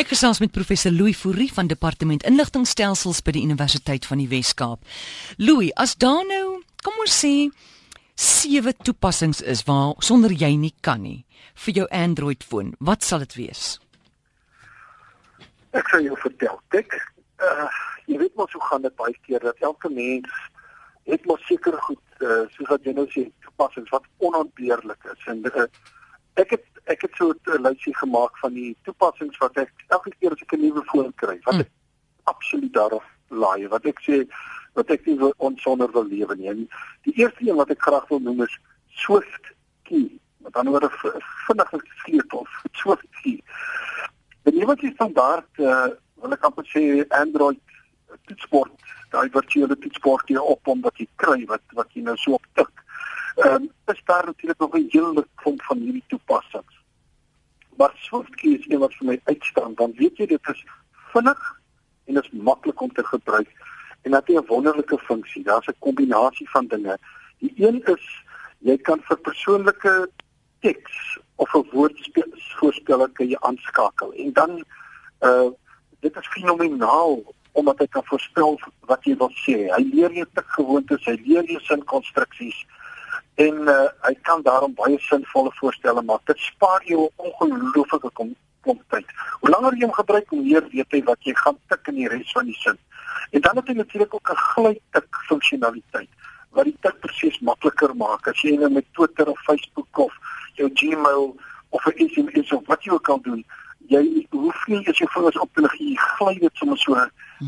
Ek gesels met professor Louis Fourie van Departement Inligtingstelsels by die Universiteit van die Wes-Kaap. Louis, as daar nou, kom ons sê, sewe toepassings is waar sonder jy nie kan nie vir jou Android foon, wat sal dit wees? Ek sal jou vertel. Kyk, uh jy weet mos hoe gaan dit baie keer dat elke mens het mos seker goed, uh, soos wat jy nou sê, toepassings wat onontbeerlik is en uh, ek het ek het so 'n lysie gemaak van die toepassings wat ek elke keer as ek 'n nuwe foon kry, wat ek mm. absoluut daarop laai, wat ek sê wat ek nie onsonder wil lewe nie. En die eerste een wat ek graag wil noem is Swift key. Met ander woorde vinnige sleutels, Swift key. Die nuwe standaard uh wil ek amper sê Android toetsport, daai virtuele toetsport hier op om wat jy kry wat wat jy nou so op tik. Ehm um, is daar natuurlik nog 'n hele klomp van hierdie toepassings. Maar SwiftKey is een wat vir my uitstaan, want weet jy dit is vinnig en is maklik om te gebruik en dit het 'n wonderlike funksie. Daar's 'n kombinasie van dinge. Die een is jy kan vir persoonlike teks of 'n woordvoorspelling kan jy aanskakel en dan uh dit is fenomenaal omdat hy kan voorspel wat jy wil sê. Hy leer jou tikgewoontes, hy leer jou sinkonstruksies en uh, hy kan daarom baie sinvolle voorstelle maak. Dit spaar jou 'n ongelooflike kom kom tyd. Hoe langer jy hom gebruik, hoe meer weet hy wat jy gaan tik in die res van die sin. En dan het hy natuurlik ook 'n glytik funksionaliteit wat die tikproses makliker maak. As jy nou met Twitter of Facebook of jou Gmail of 'n SMS of wat jy ook al doen, jy hoef nie as jy vingers op te lig, jy gly dit sommer so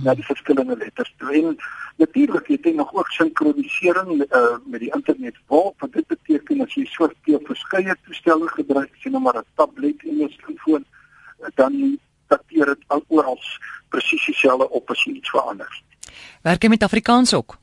na die verskillende letters toe. En natuurlik het jy nog ook sinkronisering uh, met die internet. Wat dit beteken as jy so veel verskeie toestelle gebruik, sien nou maar 'n tablet en 'n selfoon, dan dateer dit oral presies dieselfde op as jy iets verander. Werk jy met Afrikaans ook?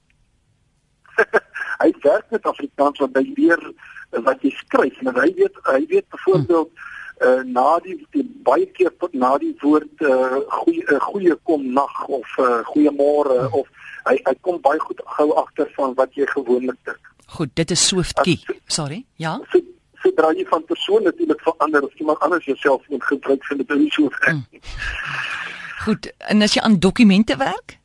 hy werk met Afrikaans want hy leer wat jy skryf en hy weet hy weet byvoorbeeld hmm uh, na die, die baie keer na die woord uh, goeie uh, goeie kom nag of uh, goeiemôre hmm. of hy hy kom baie goed gou agter van wat jy gewoonlik dink. Goed, dit is Swiftkie. Sorry. Ja. So, sodra jy van persoon natuurlik verander of iemand anders jouself moet gebruik vind dit nie so hmm. Goed, en as jy aan dokumente werk?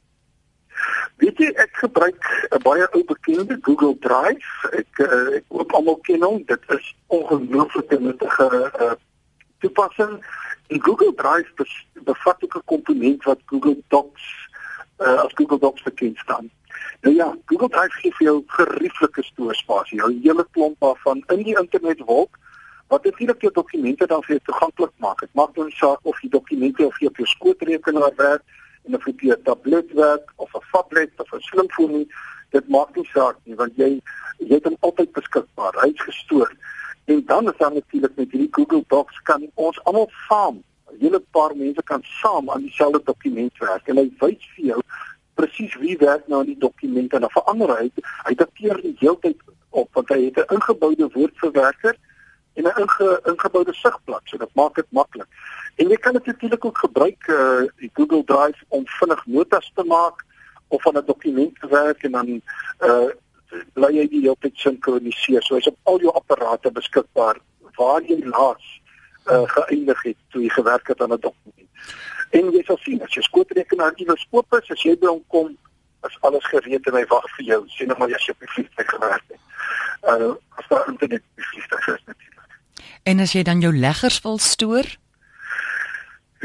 Weet jy ek gebruik 'n baie ou bekende Google Drive. Ek uh, ek koop almal ken hom. Dit is ongelooflik nuttige uh, toepassing. En Google Drive bevat ook 'n komponent wat Google Docs uh, as Google Docs bekend staan. Nou ja, Google Drive gee vir jou gerieflike stoorspasie, 'n hele klomp daarvan in die internetwolk wat natuurlik jou dokumente dan vir jou toeganklik maak. Dit maak dan saak of die dokumente of jy op jou skootrekenaar werk en of jy 'n tablet werk of 'n tablet of 'n slimfoon, dit maak nie saak nie want jy jy het hom altyd beskikbaar. Hy's gestoor. En dan is daar natuurlik met hierdie Google Docs kan ons almal saam, 'n hele paar mense kan saam aan dieselfde dokument werk en hy wys vir jou presies wie werk nou aan die dokument en dan verander hy hy dateer die hele tyd op want hy het 'n ingeboude woordverwerker en 'n inge, ingeboude sigblad so dit maak dit maklik. En jy kan dit natuurlik ook gebruik uh die Google Drive om vinnig notas te maak of aan 'n dokument te werk en dan uh bly jy die hele tyd sinkroniseer. So hy's op al jou apparate beskikbaar waar jy laas uh, geëindig het toe jy gewerk het aan 'n dokument. En jy sal sien as jy skootrekenaar iewers oop is, as jy by hom kom, is alles gereed en hy wag vir jou. Sien nou maar as jy op die vliegtuig gewerk het. Uh as daar internet vliegtuig is natuurlik. En as jy dan jou leggers wil stoor,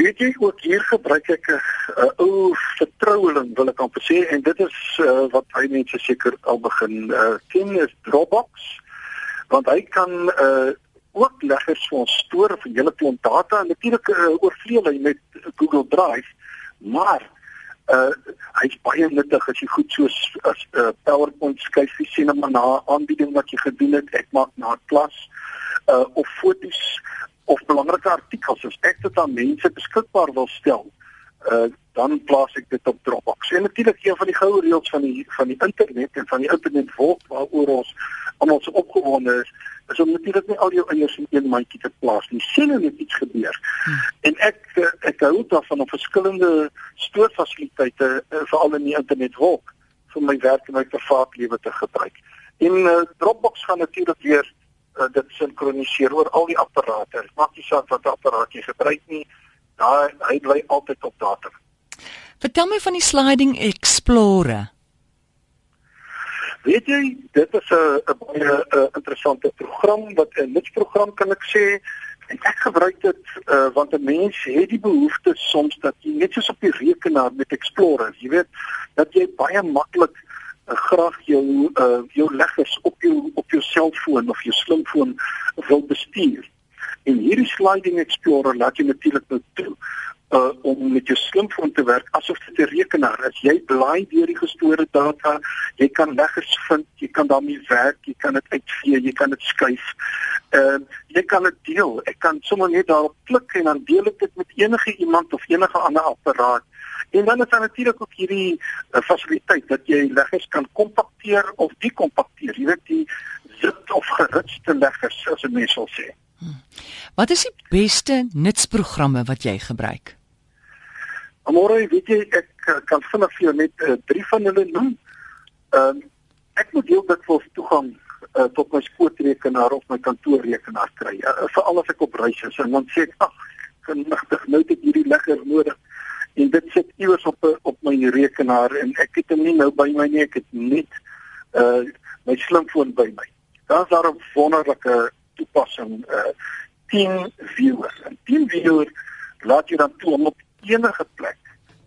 Weet jy ook hier gebruik ek 'n uh, ou vertroueling wil ek amper sê en dit is uh, wat baie mense seker al begin uh, ken is Dropbox. Want hy kan uh, ook leggers vir ons stoor vir hele klomp data en natuurlik uh, oorvleuel hy met Google Drive maar uh hy's baie nuttig as jy goed soos as 'n uh, PowerPoint jy sien maar na aanbieding wat jy gedoen het ek maak na klas uh of fotos of belangrike artikels as ek dit aan mense beskikbaar wil stel, uh dan plaas ek dit op Dropbox. En natuurlik een van die goue reëls van die van die internet en van die internetwolk waaroor ons almal so opgewonde is, is om natuurlik nie al jou eiers in een mandjie te plaas nie. Sien net iets gebeur. Hmm. En ek uh, ek hou daarvan om verskillende stoorfasiliteite uh, veral in die internetwolk vir my werk en my privaat lewe te gebruik. En uh, Dropbox gaan natuurlik weer uh, dit sinkroniseer oor al die apparate. Dit maak nie saak wat apparaat jy gebruik nie. Daai hy bly altyd op datum. Vertel my van die Sliding Explorer. Weet jy, dit is 'n baie interessante program wat 'n nutsprogram kan ek sê. En ek gebruik dit uh, want 'n mens het die behoefte soms dat jy net soos op die rekenaar met Explorer, jy weet, dat jy baie maklik graag jou uh, jou leggers op jou op jou selfoon of jou slimfoon wil bestuur. En hierdie sliding explorer laat jy natuurlik nou toe uh om met jou slimfoon te werk asof dit 'n rekenaar is. Jy blaai deur die gestore data, jy kan leggers vind, jy kan daarmee werk, jy kan dit uitvee, jy kan dit skuif. Ehm uh, jy kan dit deel. Ek kan sommer net daarop klik en dan deel ek dit met enige iemand of enige ander apparaat. En dan is daar natuurlik ook hierdie uh, fasiliteit dat jy leggers kan kompakteer of dekompakteer. Jy weet die zip of geritste leggers as 'n mens sal sê. Hmm. Wat is die beste nutsprogramme wat jy gebruik? Amore, weet jy ek eh, kan vinnig vir jou net uh, drie van hulle noem. Ehm uh, ek moet heel dikwels toegang uh, tot my skootrekenaar of my kantoorrekenaar kry. Uh, Veral as ek op reis is en dan sê ek ag, genigtig nou het ek hierdie ligger nodig en dit sit iewers op op my rekenaar en ek het hom nie nou by my nie, ek het net uh my slimfoon by my. Daar's daar 'n wonderlike toepassing uh Team Viewer. En Team Viewer laat jou dan toe om op enige plek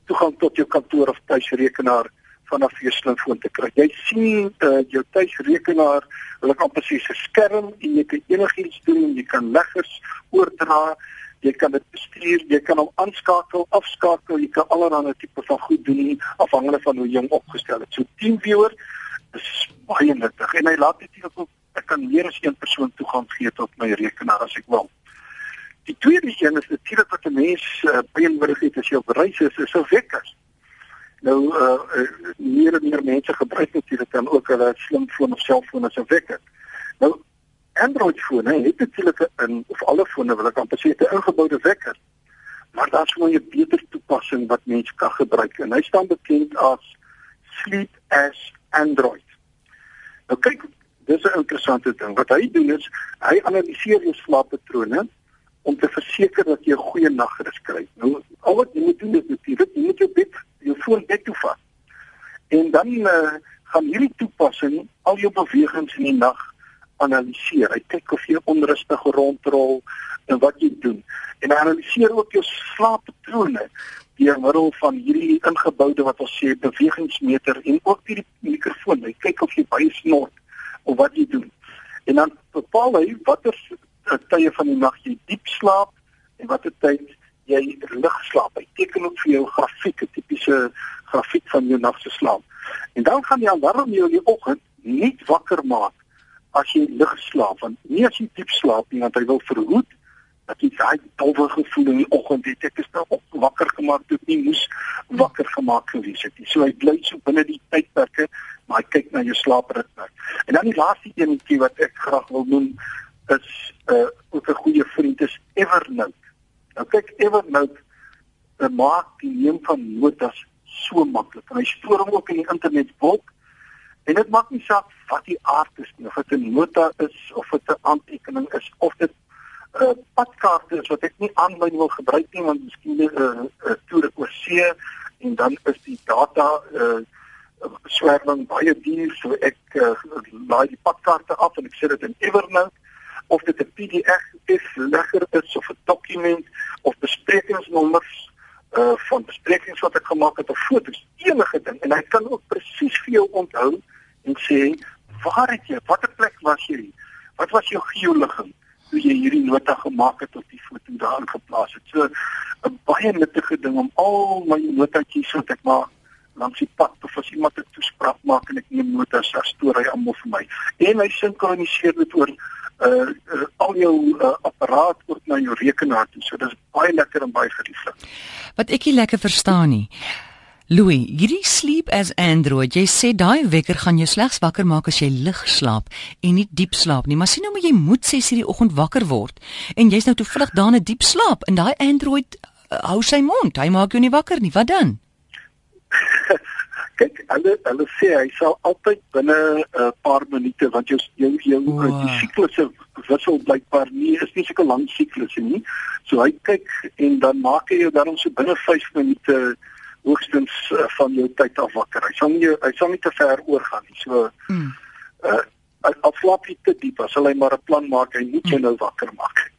toegang tot jou kantoor of tuisrekenaar vanaf jou slimfoon te kry. Jy sien uh, jou tuisrekenaar, hulle kan presies 'n skerm en jy kan enigiets doen, jy kan leggers oordra, jy kan dit bestuur, jy kan hom aanskakel, afskakel, jy kan allerlei tipe van goed doen afhangende van hoe jy hom opgestel het. So TeamViewer is baie nuttig en hy laat dit ook ek kan meer as een persoon toegang gee tot my rekenaar as ek wil. Die tweede een is natuurlik wat 'n mens uh, baie nodig het as jy op reis is, is 'n wekker. Nou uh, uh meer en meer mense gebruik natuurlik dan ook hulle slimfoon of selfoon as 'n wekker. Nou Android fone het natuurlik 'n of alle fone wil ek amper sê 'n ingeboude wekker. Maar daar's nog 'n beter toepassing wat mense kan gebruik en hy staan bekend as Sleep as Android. Nou kyk, dis 'n interessante ding. Wat hy doen is hy analiseer jou slaappatrone om te verseker dat jy 'n goeie nagrus kry. Nou al wat jy moet doen is natuurlik jy moet jou bed jou foon bed toe vat. En dan uh, gaan hierdie toepassing al jou bewegings in die nag analiseer. Hy kyk of jy onrustig rondrol en wat jy doen. En hy analiseer ook jou slaappatrone deur middel van hierdie ingeboude wat ons sê bewegingsmeter en ook hierdie mikrofoon. Hy kyk of jy baie snort of wat jy doen. En dan bepaal hy watter tye van die nag jy diep slaap en watter tyd jy lig slaap. Hy teken ook vir jou grafiek, 'n tipiese grafiek van jou nag se slaap. En dan gaan die alarm jou in die oggend nie wakker maak as jy lig slaap want nie as jy diep slaap nie want hy wil verhoed dat jy daai dowwe gevoel in die oggend het ek is nou op wakker gemaak toe ek nie moes wakker gemaak gewees het nie. So hy bly so binne die tydperke maar hy kyk na jou slaapritme. En dan die laaste eenetjie wat ek graag wil noem is uh ook 'n goeie vriend is Evernote. Nou kyk Evernote uh, maak die neem van notas so maklik. Hy stoor hom ook in die internetwolk en dit maak nie saak wat die aard is nie, of dit 'n nota is of dit 'n aantekening is of dit 'n uh, padkaarte is wat ek nie aanlyn wil gebruik nie want miskien 'n uh, uh, toer oor see en dan is die data uh swerwing baie duur so ek uh, laai die padkaarte af en ek sit dit in Evernote. Of dit 'n PDF is, legger is of 'n dokument of besprekingsnommers uh van besprekings wat ek gemaak het of foto's, enige ding. En hy kan ook presies vir jou onthou en sê waar het jy, watter plek was jy? Wat was jou geoligging toe jy hierdie nota gemaak het of die foto daarin geplaas het? So 'n baie nuttige ding om al my notatjies wat ek maak langs die pad of as iemand 'n toespraak maak en ek neem notas, dan stoor hy almal vir my. En hy sinkroniseer dit oor uh, uh al jou uh, apparaat word na jou rekenaar toe. So dis baie lekker en baie gerieflik. Wat ek nie lekker verstaan nie. Louis, hierdie sleep as Android, jy sê daai wekker gaan jou slegs wakker maak as jy lig slaap en nie diep slaap nie. Maar sien nou maar jy moet 6:00 in die oggend wakker word en jy's nou toevallig daar in 'n diep slaap en daai Android uh, hou sy mond. Hy maak jou nie wakker nie. Wat dan? Kyk, hulle hulle sê hy sal altyd binne 'n uh, paar minute want jou jou jou wow. die siklusse wissel blykbaar nie is nie sulke lang siklusse nie. So hy kyk en dan maak hy jou dan so binne 5 minute hoogstens uh, van jou tyd af wakker. Hy sal nie hy sal nie te ver oorgaan nie. So mm. uh, al slaap jy te diep, as hy maar 'n plan maak, hy moet jou mm. nou wakker maak.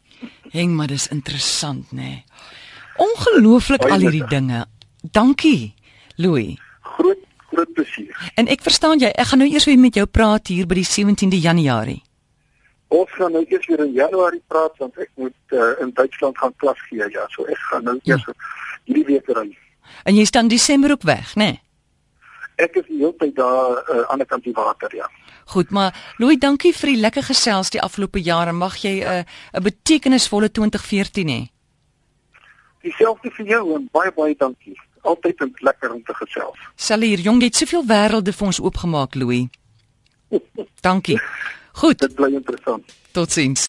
Heng, maar dis interessant, nê. Nee. Ongelooflik al hierdie dinge. Dankie, Louis. Groot groot plesier. En ek verstaan jy, ek gaan nou eers weer met jou praat hier by die 17de Januarie. Ons gaan nou eers weer in Januarie praat want ek moet uh, in Duitsland gaan klas gee. Ja, so ek gaan nou eers ja. hierdie week ry. En jy staan Desember ook weg, né? Nee? Ek is heeltyd daar uh, aan die kant die water, ja. Goed, maar Louis, dankie vir die lekker gesels die afgelope jare. Mag jy 'n uh, 'n betekenisvolle 2014 hê. Dieselfde vir jou en baie baie dankie altyd lekker om te gesels. Salier, jong, jy het soveel wêrelde vir ons oopgemaak, Louis. Dankie. Goed. Dit bly interessant. Totsiens.